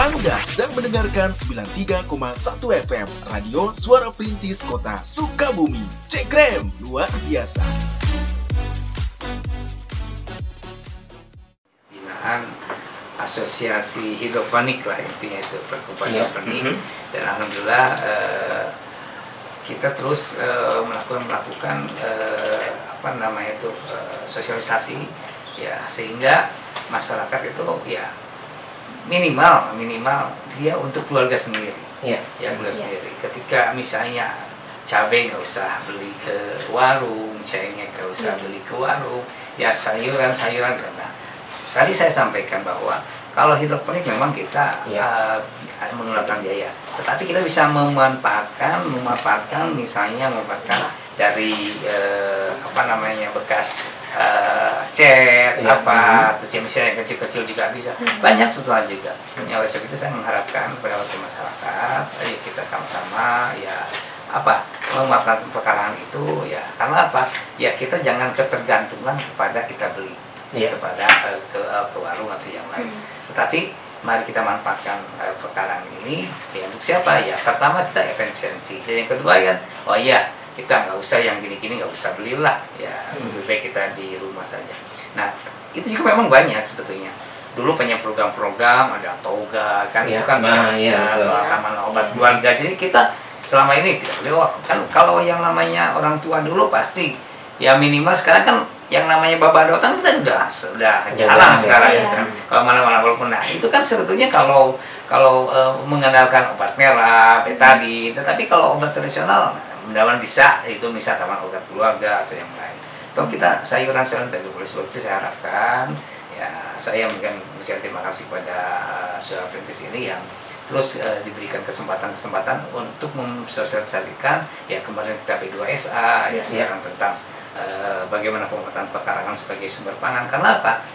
Anda sedang mendengarkan 93,1 FM Radio Suara Perintis Kota Sukabumi. Cekrem, luar biasa. binaan asosiasi hidroponik lah intinya itu perkumpulan Iya. hidroponik Mhm. dan alhamdulillah eh, kita terus eh, melakukan melakukan eh, apa namanya itu eh, sosialisasi ya sehingga masyarakat itu ya minimal minimal dia untuk keluarga sendiri Iya. ya keluarga Iya. sendiri ketika misalnya cabai nggak usah beli ke warung cairnya nggak usah Iya. beli ke warung ya sayuran sayuran nah, tadi saya sampaikan bahwa kalau hidroponik memang kita Iya. uh, menggunakan biaya, tetapi kita bisa memanfaatkan, memanfaatkan misalnya memanfaatkan dari uh, apa namanya bekas uh, cat Iya. apa, terus yang misalnya yang kecil-kecil juga bisa banyak sebetulnya juga. Ya, oleh sebab itu saya mengharapkan kepada warga masyarakat, ayo kita sama-sama ya apa memanfaatkan pekarangan itu ya karena apa ya kita jangan ketergantungan kepada kita beli Iya. kepada eh, ke, eh, ke warung atau yang lain. Hmm. Tetapi mari kita manfaatkan eh, perkarang ini ya untuk siapa ya? Pertama kita efisiensi dan yang kedua kan oh iya kita nggak usah yang gini-gini nggak usah belilah ya Hmm. Baik kita di rumah saja. Nah itu juga memang banyak sebetulnya. Dulu punya program-program ada toga kan Iya, itu kan nah, bisa iya, ya, taman obat keluarga. Jadi kita selama ini tidak boleh wah, kan kalau yang namanya orang tua dulu pasti ya minimal sekarang kan yang namanya bapak dotan kita udah sudah jalan jalan, sekarang ya. ya kan. kalau mana-mana walaupun nah itu kan sebetulnya kalau kalau eh, mengandalkan obat merah betadin tetapi kalau obat tradisional mudah-mudahan bisa itu bisa taman obat keluarga atau yang lain kalau kita sayuran-sayuran tadi boleh sebab itu saya harapkan ya saya mungkin mengucapkan terima kasih kepada Suara Perintis ini yang terus eh, diberikan kesempatan-kesempatan untuk mensosialisasikan ya kemarin kita P2SA ya sekarang tentang eh, bagaimana pemetaan pekarangan sebagai sumber pangan. Karena apa?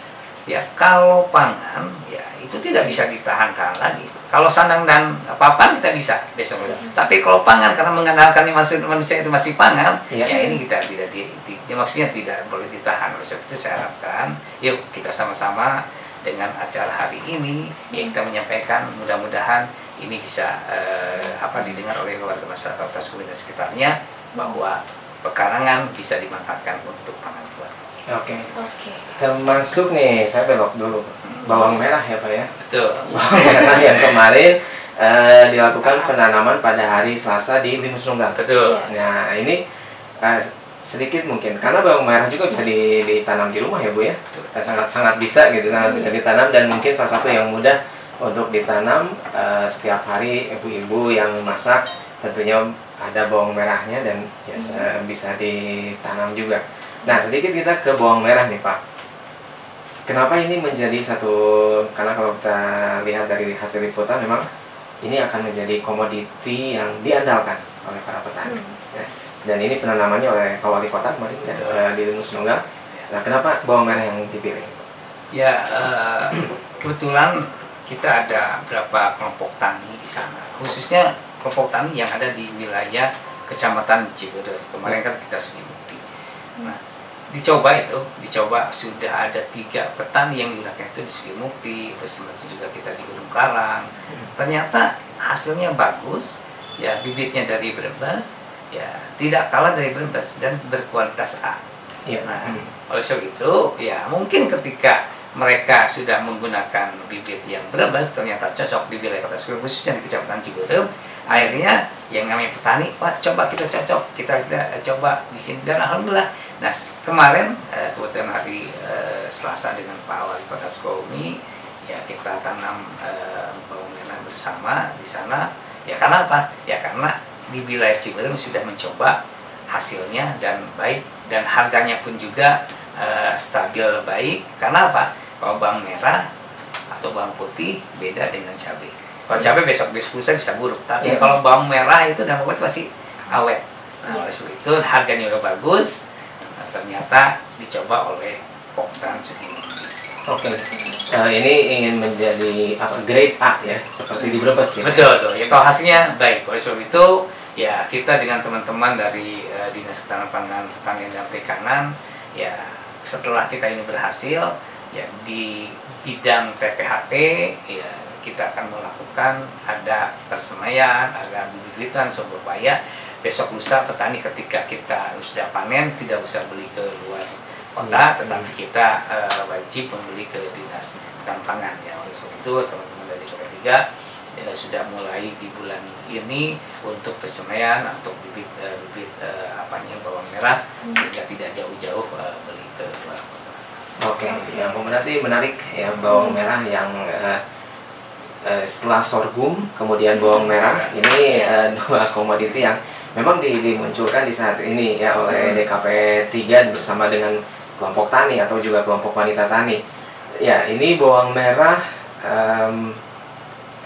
Ya kalau pangan ya itu tidak bisa ditahankan lagi kalau sandang dan papan kita bisa besok tapi kalau pangan karena mengandalkan manusia, manusia itu masih pangan Iya. ya ini kita tidak di, di- ya maksudnya tidak boleh ditahan oleh sebab itu saya harapkan yuk kita sama-sama dengan acara hari ini ya kita menyampaikan mudah-mudahan ini bisa eh, apa didengar oleh warga masyarakat Sukabumi dan sekitarnya bahwa pekarangan bisa dimanfaatkan untuk pangan keluarga. Oke. Oke. Termasuk nih, saya belok dulu. Bawang merah ya Pak ya. Betul. Bawang merah yang kemarin eh, dilakukan penanaman pada hari Selasa di Limus Nunggal. Betul. Nah ini eh, sedikit mungkin karena bawang merah juga bisa di- ditanam di rumah ya Bu ya. Sangat sangat bisa gitu, sangat bisa ditanam dan mungkin salah satu yang mudah untuk ditanam eh, setiap hari ibu-ibu yang masak tentunya ada bawang merahnya dan ya bisa ditanam juga. Nah sedikit kita ke bawang merah nih Pak. Kenapa ini menjadi satu karena kalau kita lihat dari hasil liputan memang ini akan menjadi komoditi yang diandalkan oleh para petani. Hmm. Ya. Dan ini penanamannya oleh Pak Wali Kota kemarin ya, eh, di Limus Nunggal. Nah, kenapa bawang merah yang dipilih? Ya eh, kebetulan kita ada berapa kelompok tani di sana, khususnya kelompok tani yang ada di wilayah Kecamatan Ciboder. Kemarin kan kita sudah bukti. Nah, dicoba itu, dicoba sudah ada tiga petani yang digunakan itu di Sukimukti, terus itu juga kita di Gunung Karang. Ternyata hasilnya bagus, ya bibitnya dari Brebes, ya tidak kalah dari Brebes dan berkualitas A. Iya. Nah, Hmm. oleh sebab itu, ya mungkin ketika mereka sudah menggunakan bibit yang berbas ternyata cocok di wilayah kota Sukabumi khususnya di kecamatan Cigodem akhirnya yang namanya petani wah coba kita cocok kita, kita eh, coba di sini dan alhamdulillah nah kemarin eh, kebetulan hari eh, Selasa dengan Pak Wali Kota Sukabumi ya kita tanam eh, bawang merah bersama di sana. Ya karena apa? Ya karena di wilayah Cigodem sudah mencoba hasilnya dan baik dan harganya pun juga eh, stabil baik. Karena apa? Kalau bawang merah atau bawang putih beda dengan cabai. Kalau cabai besok besok lusa bisa buruk tapi Iya. kalau bawang merah itu dan putih pasti awet. Nah Iya. oleh sebab itu harganya juga bagus Nah, ternyata dicoba oleh Poktan Sukini Oke. Eh, ini ingin menjadi apa grade A ya, seperti di Brebes ya. Betul, betul. Ya kalau hasilnya baik. Oleh sebab itu, ya kita dengan teman-teman dari eh, Dinas Ketahanan Pangan, Pertanian dan Perikanan, ya setelah kita ini berhasil, ya di bidang TPHT, ya kita akan melakukan ada persemaian, ada bibit-bibitan supaya besok lusa petani ketika kita sudah panen tidak usah beli ke luar kota, tetapi kita uh, wajib membeli ke dinas pangan ya. Oleh sebab itu teman-teman dari KP3 ya, sudah mulai di bulan ini untuk persemaian untuk bibit uh, bibit uh, apanya bawang merah sehingga tidak jauh-jauh uh, beli ke luar kota. Oke, yang berarti menarik ya bawang merah yang uh, uh, setelah sorghum kemudian bawang merah. Ini uh, dua komoditi yang memang di, dimunculkan di saat ini ya oleh DKP 3 bersama dengan kelompok tani atau juga kelompok wanita tani. Ya, ini bawang merah um,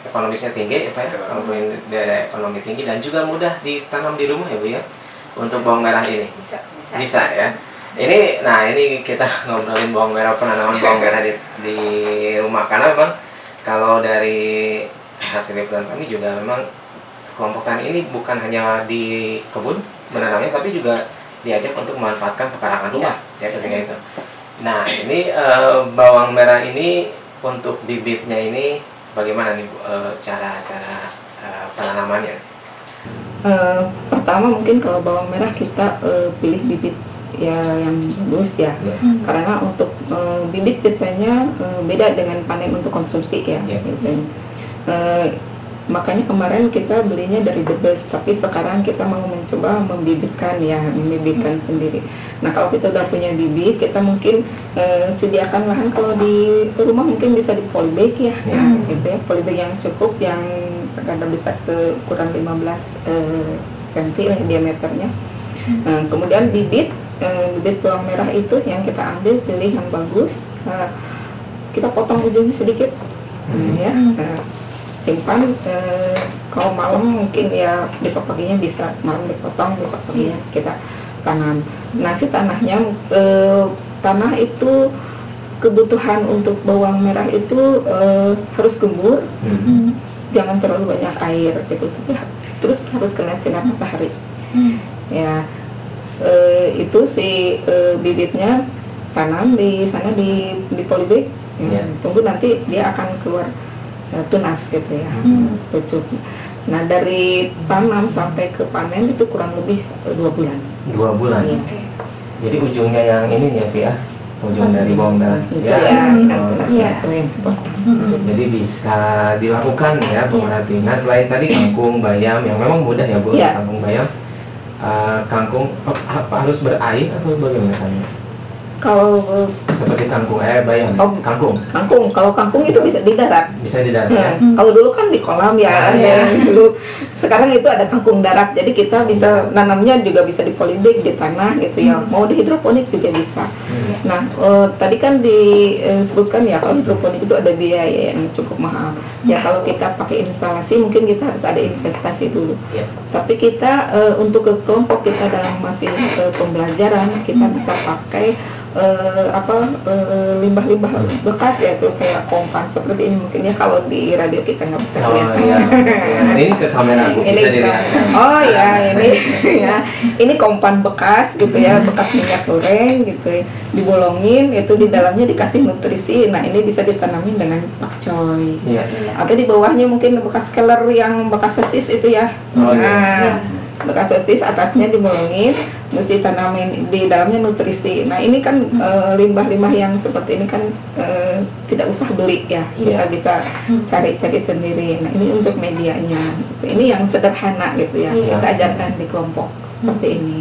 ekonomisnya tinggi ya Pak ya, ekonomi tinggi dan juga mudah ditanam di rumah ya Bu ya untuk bawang merah ini. Bisa, bisa. Bisa ya. Ini, nah ini kita ngobrolin bawang merah penanaman bawang merah di, di rumah karena memang kalau dari hasil liputan kami juga memang kelompok tani ini bukan hanya di kebun menanamnya tapi juga diajak untuk memanfaatkan pekarangan rumah ya, ya ketika itu. Nah ini e, bawang merah ini untuk bibitnya ini bagaimana nih cara-cara e, penanamannya? Uh, pertama mungkin kalau bawang merah kita uh, pilih bibit ya yang bagus ya, ya. karena untuk uh, bibit biasanya uh, beda dengan panen untuk konsumsi ya, ya. biasanya. Uh, makanya kemarin kita belinya dari The Best tapi sekarang kita mau mencoba membibitkan ya membibitkan hmm. sendiri nah kalau kita udah punya bibit kita mungkin eh, sediakan lahan kalau di rumah mungkin bisa di polybag ya, hmm. ya gitu ya polybag yang cukup yang kadang bisa sekurang 15 eh, cm lah diameternya hmm. nah, kemudian bibit eh, bibit bawang merah itu yang kita ambil pilih yang bagus nah, kita potong ujungnya sedikit hmm. ya nah, simpan eh, kalau malam mungkin ya besok paginya bisa malam dipotong besok paginya kita tanam nah si tanahnya eh, tanah itu kebutuhan untuk bawang merah itu eh, harus gembur hmm. jangan terlalu banyak air gitu tapi terus harus kena sinar matahari hmm. ya eh, itu si eh, bibitnya tanam di sana di di polybag yeah. tunggu nanti dia akan keluar tunas gitu ya hmm. pucuk. Nah dari tanam sampai ke panen itu kurang lebih uh, dua bulan. Dua bulan. Ya. Jadi ujungnya yang ini ya, Via? ujung dari bawang merah ya, ya, oh, ya. jadi bisa dilakukan ya pemerhatian nah selain tadi kangkung bayam yang memang mudah ya bu ya. kangkung bayam uh, kangkung apa harus berair atau bagaimana kalau seperti kangkung eh bayam oh, kangkung kangkung kalau kangkung itu bisa di darat bisa di darat ya. Hmm. kalau dulu kan di kolam ya, ah, ya. dulu sekarang itu ada kangkung darat jadi kita bisa nanamnya juga bisa di polybag di tanah gitu ya hmm. mau di hidroponik juga bisa hmm. nah uh, tadi kan disebutkan ya kalau hidroponik itu ada biaya yang cukup mahal ya kalau kita pakai instalasi mungkin kita harus ada investasi dulu ya. tapi kita uh, untuk ke kelompok kita dalam masih uh, pembelajaran kita bisa pakai uh, apa uh, limbah-limbah bekas ya tuh kayak kompan seperti ini mungkin ya kalau di radio kita nggak bisa oh, lihat. Iya. ini ke kamera bu ini bisa dilihat. Oh ya ini ya ini kompan bekas gitu ya bekas minyak goreng gitu ya. dibolongin itu di dalamnya dikasih nutrisi. Nah ini bisa ditanamin dengan pakcoy. Iya, iya. Atau di bawahnya mungkin bekas keler yang bekas sosis itu ya. Oh, iya. nah, iya bekas sosis atasnya dibolongin terus ditanamin di dalamnya nutrisi. Nah ini kan eh, limbah-limbah yang seperti ini kan uh, tidak usah beli ya. Kita iya. bisa cari-cari sendiri. Nah ini untuk medianya. Ini yang sederhana gitu ya. Iya. kita ajarkan di kelompok seperti ini.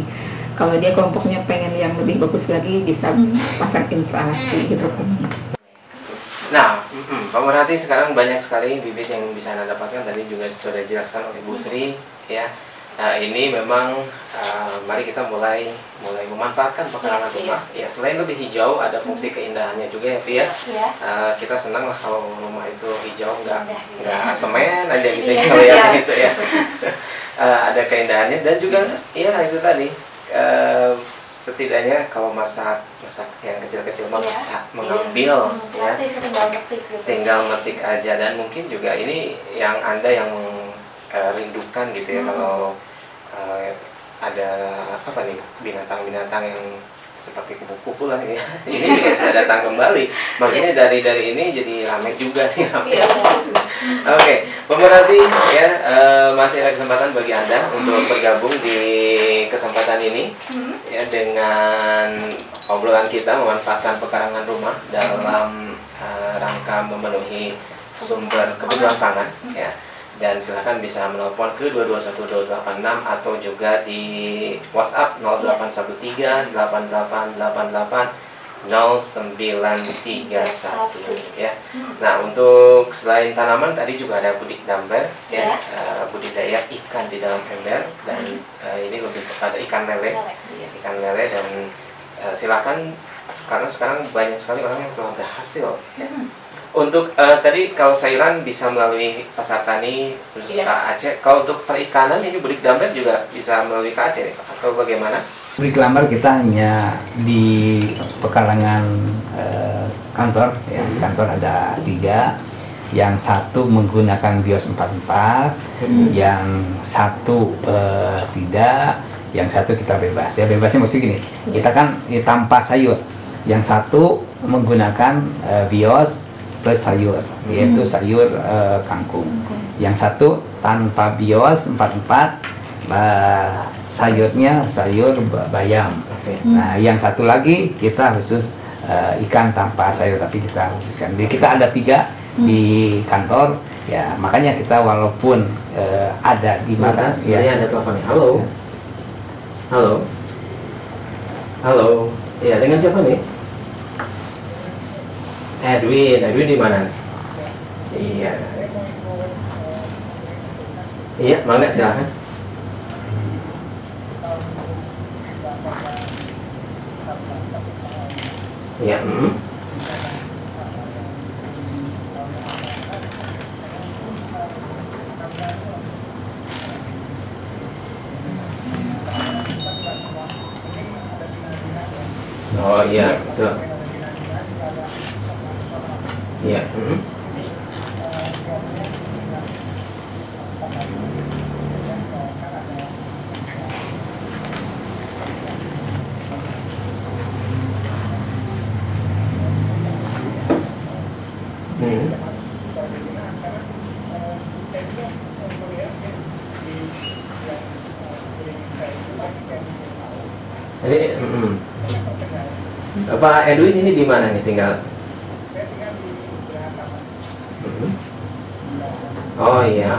Kalau dia kelompoknya pengen yang lebih bagus lagi bisa pasang instalasi hidroponik Nah, mm, pemerhati sekarang banyak sekali bibit yang bisa anda dapatkan. Tadi juga sudah dijelaskan oleh Bu Sri ya Nah, ini memang uh, mari kita mulai mulai memanfaatkan pekarangan ya, rumah. Ya. ya, selain lebih hijau, ada fungsi keindahannya juga ya, Via. Ya. Uh, kita senang lah kalau rumah itu hijau, nggak nggak semen aja gitu ya, kalau ya gitu ya. uh, ada keindahannya dan juga ya itu tadi uh, setidaknya kalau masak masak yang kecil-kecil mah bisa mengambil ya, ya. tinggal metik gitu. tinggal metik aja dan mungkin juga ini yang anda yang uh, rindukan gitu ya hmm. kalau uh, ada apa nih binatang-binatang yang seperti kupu-kupu lah ya. Ini bisa datang kembali. Makanya dari dari ini jadi ramai juga nih ramai. Iya. Oke, pemerhati ya eh, masih ada kesempatan bagi anda untuk bergabung di kesempatan ini ya dengan obrolan kita memanfaatkan pekarangan rumah dalam eh, rangka memenuhi sumber kebutuhan pangan ya dan silakan bisa menelpon ke 2212286 atau juga di WhatsApp 0813 8888 0931 ya. Nah, untuk selain tanaman tadi juga ada budik damber ya, Ya. eh, budidaya ikan di dalam ember dan eh, ini lebih kepada ikan lele, Lele. ikan lele dan eh, silakan karena sekarang banyak sekali orang yang telah berhasil. ya. Untuk eh, tadi kalau sayuran bisa melalui pasar tani terus Iya. Kak Aceh. Kalau untuk perikanan ini budik damber juga bisa melalui Pak? atau bagaimana? Beri lamar kita hanya di pekarangan eh, kantor, ya kantor ada tiga, yang satu menggunakan bios 44, yang satu eh, tidak, yang satu kita bebas. Ya bebasnya mesti gini, kita kan ya, tanpa sayur, yang satu menggunakan eh, bios plus sayur, yaitu sayur eh, kangkung. Yang satu tanpa bios 44 eh, sayurnya sayur ba- bayam. Oke. Nah, yang satu lagi kita khusus eh, ikan tanpa sayur tapi kita khususkan. Jadi kita ada tiga di kantor. Ya, makanya kita walaupun eh, ada di mana sebenarnya ada telepon nih. Halo. Halo. Halo. Iya, dengan siapa nih? Edwin. Edwin di mana? Iya. Iya, mangga silakan. Iya, mm. Oh iya, betul. Iya. mm. Hmm. Jadi, mm. Pak Edwin ini di mana nih tinggal? Mm. Oh iya.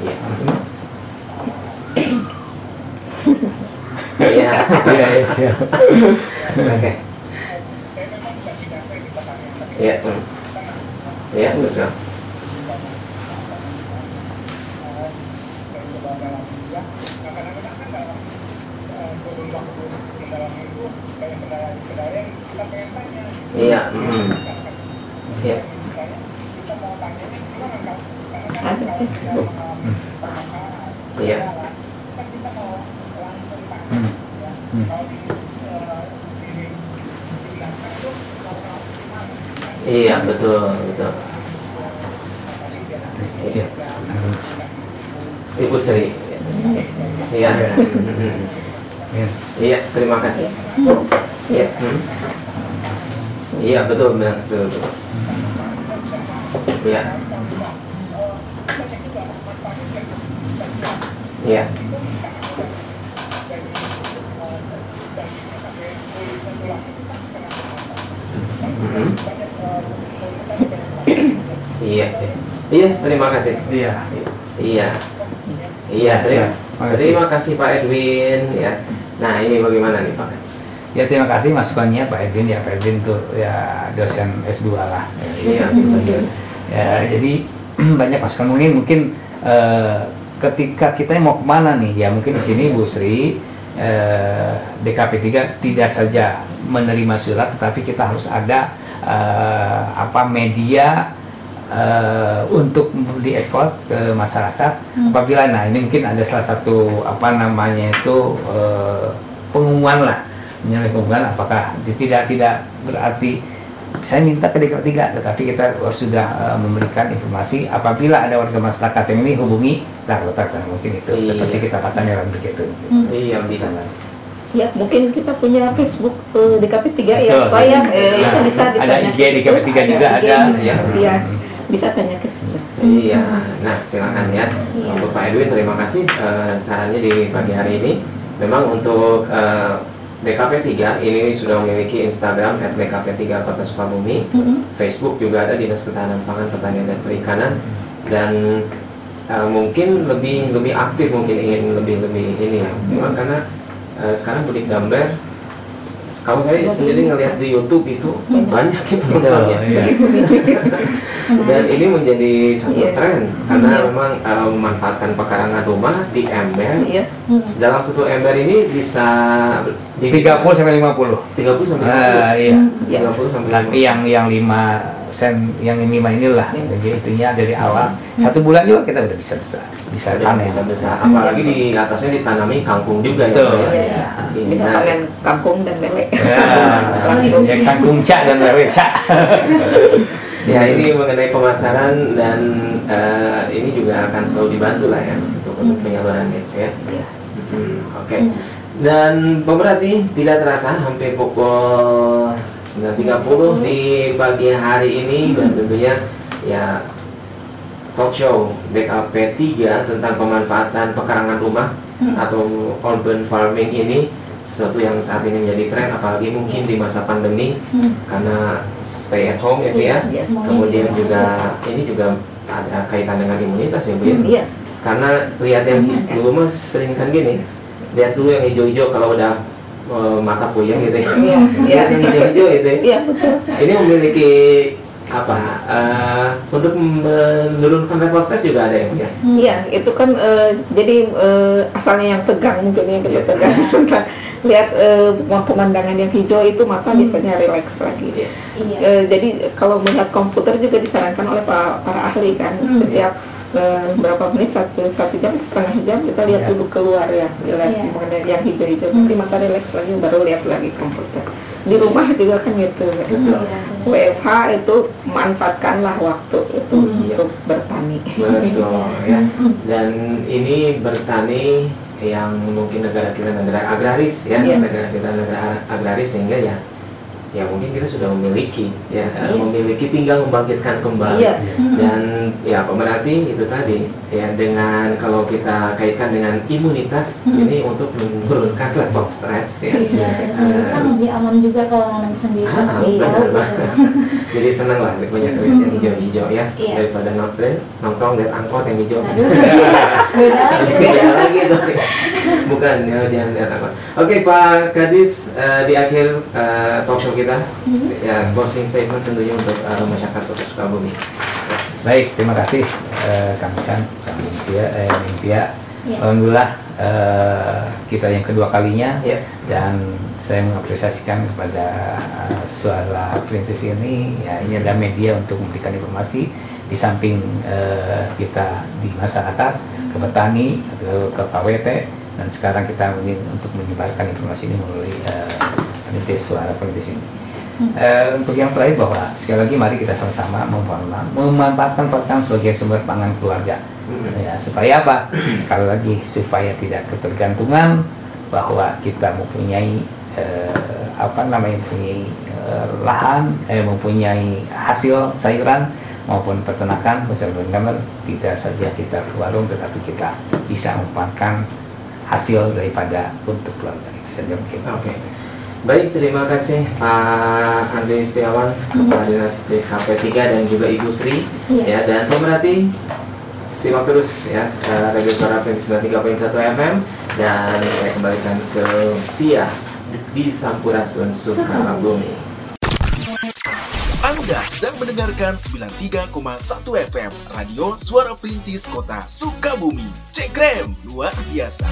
Iya. Mm. Iya. Iya, iya, siap. Oke. Iya. mm. Iya, betul. Iya. mm. Iya. Facebook Iya. Hmm. Hmm. Iya, betul, betul. Iya. Ibu Sri. Iya. Iya. Iya, terima kasih. Iya. Iya, betul, benar, betul, betul. Iya. Iya. Iya. Iya, terima kasih. Iya. Iya. Iya, terima, terima kasih Pak Edwin ya. Nah, ini bagaimana nih Pak? Ya terima kasih masukannya Pak Edwin ya Pak Edwin tuh ya dosen S2 lah. Iya, betul. Ya, jadi banyak masukan mungkin mungkin eh, ketika kita mau ke mana nih? Ya mungkin di sini Bu Sri eh, DKP 3 tidak saja menerima surat tetapi kita harus ada eh, apa media eh, untuk diekspor ke masyarakat. Apabila nah ini mungkin ada salah satu apa namanya itu eh, pengumuman lah. Pengumuman apakah tidak tidak berarti saya minta ke DKP 3 tetapi kita sudah eh, memberikan informasi apabila ada warga masyarakat yang ini hubungi nah letakkan mungkin itu Iya. seperti kita pasang yang begitu Iya, bisa. ya mungkin kita punya Facebook eh, DKP 3 ya. Pak ya Eh, itu Nah, bisa ada ditanya IG DKP 3 juga ada ya. iya bisa tanya ke saya. Iya, nah silakan ya. Iya. Untuk Pak Edwin terima kasih eh, sarannya di pagi hari ini. Memang untuk eh, DKP 3 ini sudah memiliki Instagram @dkp3 Kota Sukabumi, Mm-mm. Facebook juga ada Dinas Ketahanan Pangan, Pertanian dan Perikanan dan eh, mungkin lebih lebih aktif mungkin ingin lebih lebih ini ya. Memang karena eh, sekarang mudik gambar kalau saya sendiri ngelihat di YouTube itu banyak ya penontonnya. Iya. Dan ini menjadi satu Iya. tren karena Iya. memang eh, memanfaatkan pekarangan rumah di ember. Iya. Dalam satu ember ini bisa di 30 sampai 50. 30 sampai 50. Nah, iya. Iya. 30 sampai Tapi 50. yang yang 5 sen yang lima inilah. Iya. Jadi itunya dari awal satu bulan juga kita udah bisa bisa bisa Sudah panen. bisa besar. Apalagi di atasnya ditanami kangkung juga Betul. ya. Ya. Ini, Bisa nah, panen kangkung dan lele. Ya, yang kangkung cak dan lewe cak. Ya ini mengenai pemasaran dan eh, ini juga akan selalu dibantu lah ya untuk, untuk penyalurannya ya. Iya. Hmm, Oke. Dan pemerhati tidak terasa hampir pukul 9.30 di pagi hari ini dan tentunya ya talk show DKP 3 tentang pemanfaatan pekarangan rumah atau urban farming ini sesuatu yang saat ini menjadi tren apalagi mungkin di masa pandemi Hmm. karena stay at home ya Bu ya. Iya. Semuanya Kemudian juga ini juga ada kaitan dengan imunitas ya Bu ya. Iya. Karena lihat yang dulu mah sering kan gini, lihat dulu yang hijau-hijau kalau udah eh, mata puyeng gitu ya. Iya. Iya. Lihat yang hijau-hijau itu ya. Iya betul. Ini memiliki apa? eh, untuk menurunkan level stres juga ada ya ya. Iya, itu kan eh, jadi eh, asalnya yang tegang mungkin ya kita tegang. Lihat eh, pemandangan yang hijau itu mata biasanya rileks lagi. Iya. Iya. Eh, jadi kalau melihat komputer juga disarankan oleh para, para ahli kan setiap eh, berapa menit satu satu jam setengah jam kita lihat Iya. dulu keluar ya lihat Iya. mengenai yang hijau-hijau nanti mata rileks lagi baru lihat lagi komputer di rumah juga kan gitu Iya. WFH itu manfaatkanlah waktu itu Iya. untuk bertani Betul ya. Dan ini bertani yang mungkin negara kita negara agraris ya, Iya. negara kita negara agraris sehingga ya ya mungkin kita sudah memiliki ya Iya. memiliki tinggal membangkitkan kembali Iya. dan ya pemerhati itu tadi ya dengan kalau kita kaitkan dengan imunitas ini untuk menurunkan level stres ya Iya, sendiri kan lebih aman juga kalau nanam sendiri. Ah, Iya. benar. Jadi senang lah banyak lihat yang hijau-hijau ya Iya. daripada nonton nongkrong lihat angkot yang hijau. Beda lagi. Tuh. Bukan ya jangan lihat angkot. Oke Pak Kadis eh, di akhir eh, talk show kita ya closing statement tentunya untuk eh, masyarakat Kota Sukabumi. Baik, terima kasih eh, Kang Isan, Kang Limpia, eh, Limpia. Iya. Alhamdulillah eh, kita yang kedua kalinya Ya. dan saya mengapresiasikan kepada eh, suara perintis ini ya ini adalah media untuk memberikan informasi di samping eh, kita di masyarakat ke petani atau ke KWT dan sekarang kita ingin untuk menyebarkan informasi ini melalui eh, perintis suara perintis ini. Eh, untuk yang terakhir bahwa sekali lagi mari kita sama-sama memanfaatkan pertanian sebagai sumber pangan keluarga. Ya, supaya apa? Sekali lagi supaya tidak ketergantungan bahwa kita mempunyai eh, apa namanya mempunyai eh, lahan, eh, mempunyai hasil sayuran maupun peternakan benar-benar tidak saja kita ke warung tetapi kita bisa memanfaatkan hasil daripada untuk keluarga itu saja mungkin. Oke. Baik, terima kasih Pak Andri Setiawan, Kepala Dinas DKP 3 dan juga Ibu Sri. Iya. Ya, dan pemerhati simak terus ya Radio Suara Printis 93.1 FM dan saya kembalikan ke Tia di Sampurasun Sukabumi. Anda sedang mendengarkan 93,1 FM Radio Suara Perintis Kota Sukabumi. Cekrem, luar biasa.